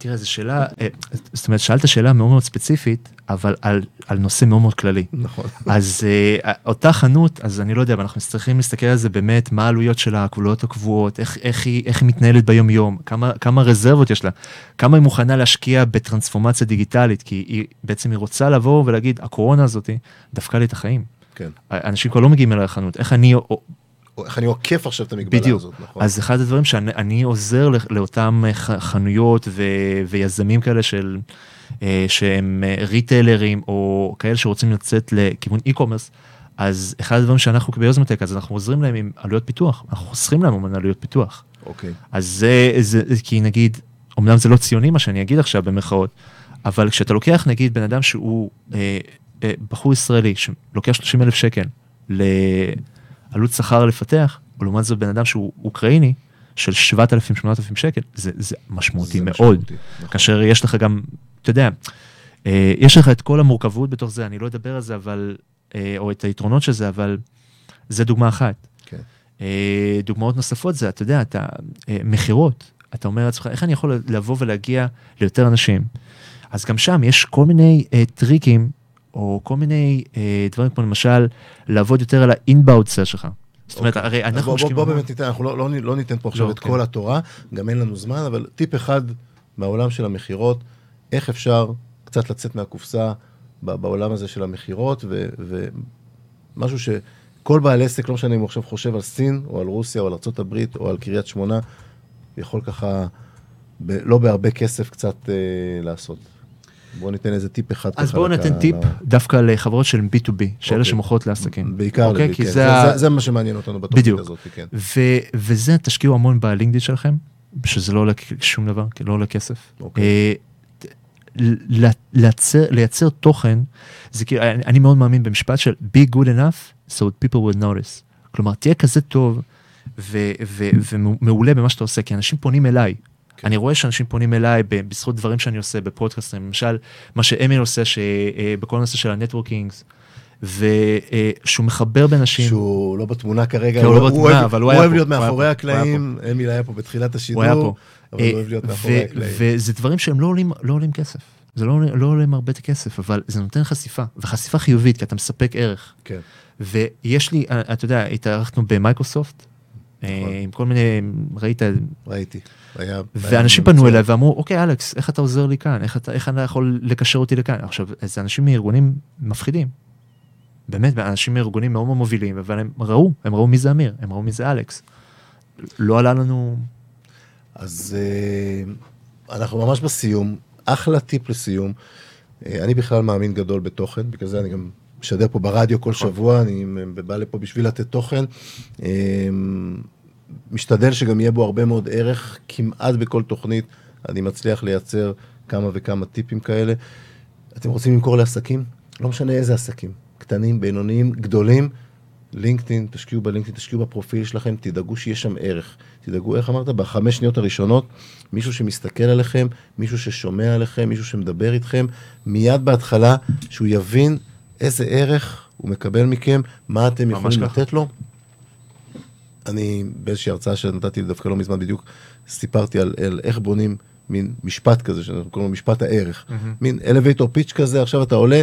תראה, זו שאלה, אה, זאת אומרת, שאלת שאלה מאוד מאוד ספציפית, אבל על, על נושא מאוד מאוד כללי. נכון. אז אה, אותה חנות, אז אני לא יודע, אבל אנחנו צריכים להסתכל על זה באמת, מה העלויות של העלויות הקבועות, איך, איך, היא, איך היא מתנהלת ביום-יום, כמה, כמה רזרבות יש לה, כמה היא מוכנה להשקיע בטרנספורמציה דיגיטלית, כי היא, בעצם היא רוצה לבוא ולהגיד, הקורונה הזאת דפקה לי את החיים. כן. אנשים כבר לא מגיעים אליי לחנות, איך אני איך אני עוקף עכשיו את המגבלה בדיוק. הזאת, נכון? אז אחד הדברים שאני אני עוזר ל- לאותם אה, חנויות ו, ויזמים כאלה של, אה, שהם אה, ריטיילרים או כאלה שרוצים לצאת לכיוון e-commerce, אז אחד הדברים שאנחנו ביוזמטק, אז אנחנו עוזרים להם עם עלויות פיתוח, אנחנו חוסכים להם המון עלויות פיתוח. אוקיי. אז זה, זה, כי נגיד, אמנם זה לא ציוני מה שאני אגיד עכשיו במרכאות, אבל כשאתה לוקח נגיד בן אדם שהוא אה, אה, בחור ישראלי שלוקח 30 אלף שקל לעלות שכר לפתח, או לעומת זאת בן אדם שהוא אוקראיני של 7,000-8,000 שקל, זה, זה משמעותי זה מאוד. משמעותי, נכון. כאשר יש לך גם, אתה יודע, אה, יש לך את כל המורכבות בתוך זה, אני לא אדבר על זה, אבל, אה, או את היתרונות של זה, אבל זה דוגמה אחת. כן. אה, דוגמאות נוספות זה, אתה יודע, אתה, אה, מכירות, אתה אומר לעצמך, איך אני יכול לבוא ולהגיע ליותר אנשים? אז גם שם יש כל מיני אה, טריקים, או כל מיני אה, דברים כמו למשל, לעבוד יותר על האינבאוד סל שלך. זאת אומרת, אוקיי. הרי אנחנו בוא, בוא, משקיעים... בוא המון- באמת ניתן, אנחנו לא, לא, לא ניתן פה עכשיו לא, את כן. כל התורה, גם אין לנו זמן, אבל טיפ אחד מהעולם של המכירות, איך אפשר קצת לצאת מהקופסה בעולם הזה של המכירות, ומשהו שכל בעל עסק, לא משנה אם הוא עכשיו חושב על סין, או על רוסיה, או על ארה"ב, או על קריית שמונה, יכול ככה, ב- לא בהרבה כסף קצת אה, לעשות. בואו ניתן איזה טיפ אחד. אז בואו. ניתן טיפ דווקא לחברות של B2B, שאלה אוקיי. שמוכרות לעסקים. בעיקר, אוקיי? לבי, כן. זה זה, זה, מה שמעניין אותנו בתוכנית. הזאת, כן. ו- וזה, תשקיעו המון בלינקדאין שלכם, שזה לא עולה שום דבר, לא עולה כסף. אוקיי. אה, לייצר, לייצר תוכן, זה כאילו, אני, אני מאוד מאמין במשפט של be good enough, so people will notice. כלומר, תהיה כזה טוב ו- ו- ומעולה במה שאתה עושה, כי אנשים פונים אליי. כן. אני רואה שאנשים פונים אליי בזכות דברים שאני עושה בפודקאסטים, למשל, מה שאמיל עושה שבכל הנושא של ה networking, ושהוא מחבר בין אנשים. שהוא לא בתמונה כרגע, כן, הוא לא הוא בתמונה, אוהב- אבל הוא הוא היה אוהב פה, להיות הוא מאחורי פה, הוא היה הקלעים, אמיל היה פה בתחילת השידור, הוא היה פה. אבל הוא אה, אוהב להיות ו- מאחורי הקלעים. וזה דברים שהם לא עולים, לא עולים כסף. זה לא, עולה- לא עולים הרבה כסף, אבל זה נותן חשיפה, וחשיפה חיובית, כי אתה מספק ערך. כן, ויש לי, אה, אתה יודע, התארחנו במייקרוסופט, אה, נכון. עם כל מיני, ראית, ראיתי. ואנשים פנו. אליי ואמרו, אוקיי, אלכס, איך אתה עוזר לי כאן? איך אתה, איך אתה יכול לקשר אותי לכאן? עכשיו, זה אנשים מארגונים מפחידים. באמת, אנשים מארגונים מאוד מאוד מובילים, אבל הם ראו, הם ראו מי זה אמיר, הם ראו מי זה אלכס. לא עלה לנו... אז אה, אנחנו ממש בסיום, אחלה טיפ לסיום. אה, אני בכלל מאמין גדול בתוכן, בגלל זה אני גם משדר פה ברדיו כל נכון. שבוע, אני בא לפה בשביל לתת תוכן. משתדל שגם יהיה בו הרבה מאוד ערך, כמעט בכל תוכנית אני מצליח לייצר כמה וכמה טיפים כאלה. אתם רוצים למכור לעסקים? לא משנה איזה עסקים, קטנים, בינוניים, גדולים, לינקדאין, תשקיעו בלינקדאין, תשקיעו בפרופיל שלכם, תדאגו שיש שם ערך. תדאגו, איך אמרת? בחמש שניות הראשונות, מישהו שמסתכל עליכם, מישהו ששומע עליכם, מישהו שמדבר איתכם, מיד בהתחלה, שהוא יבין איזה ערך הוא מקבל מכם, מה אתם יכולים. לתת לו. אני באיזושהי הרצאה שנתתי דווקא לא מזמן בדיוק, סיפרתי על, על איך בונים מין משפט כזה, שאנחנו קוראים לו משפט הערך. מין elevator pitch כזה, עכשיו אתה עולה,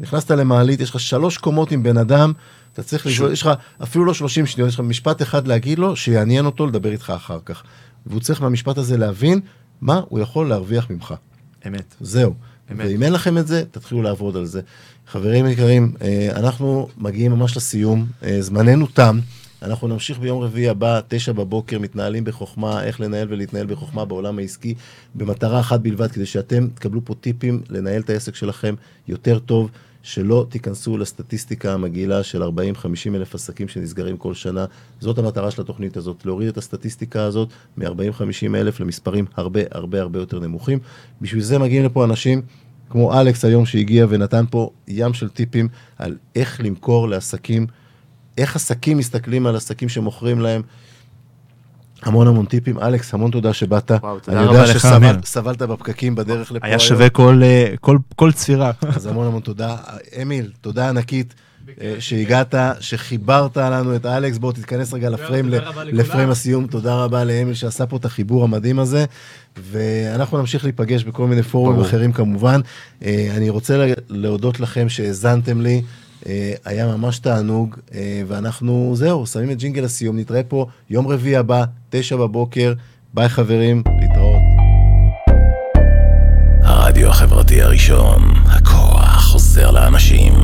נכנסת למעלית, יש לך שלוש קומות עם בן אדם, אתה צריך לשאול, יש לך אפילו לא 30 שניות, יש לך משפט אחד להגיד לו, שיעניין אותו לדבר איתך אחר כך. והוא צריך מהמשפט הזה להבין מה הוא יכול להרוויח ממך. אמת. זהו. אמת. ואם אין לכם את זה, תתחילו לעבוד על זה. חברים יקרים, אה, אנחנו מגיעים ממש לסיום, אה, זמננו תם. אנחנו נמשיך ביום רביעי הבא, תשע בבוקר, מתנהלים בחוכמה, איך לנהל ולהתנהל בחוכמה בעולם העסקי, במטרה אחת בלבד, כדי שאתם תקבלו פה טיפים לנהל את העסק שלכם יותר טוב, שלא תיכנסו לסטטיסטיקה המגעילה של 40-50 אלף עסקים שנסגרים כל שנה. זאת המטרה של התוכנית הזאת, להוריד את הסטטיסטיקה הזאת מ-40-50 אלף למספרים הרבה הרבה הרבה יותר נמוכים. בשביל זה מגיעים לפה אנשים כמו אלכס היום שהגיע ונתן פה ים של טיפים על איך למכור לעסקים, איך עסקים מסתכלים על עסקים שמוכרים להם. המון המון טיפים. אלכס, המון תודה שבאת. וואו, תודה אני רבה יודע שסבלת בפקקים בדרך לפה היה היום. שווה כל, אה, כל, כל צפירה. אז המון המון תודה. אמיל, תודה ענקית אה, שהגעת, שחיברת לנו את אלכס. בוא תתכנס רגע לפריים. לפריים הסיום. תודה רבה לאמיל שעשה פה את החיבור המדהים הזה. ואנחנו נמשיך להיפגש בכל מיני פורומים. אחרים כמובן. אה, אני רוצה לה- להודות לכם שהאזנתם לי. אה, היה ממש תענוג, אה, ואנחנו, זהו, שמים את ג'ינגל הסיום. נתראה פה יום רביעי הבא, תשע בבוקר. ביי חברים, להתראות. הרדיו החברתי הראשון, הכוח חוזר לאנשים.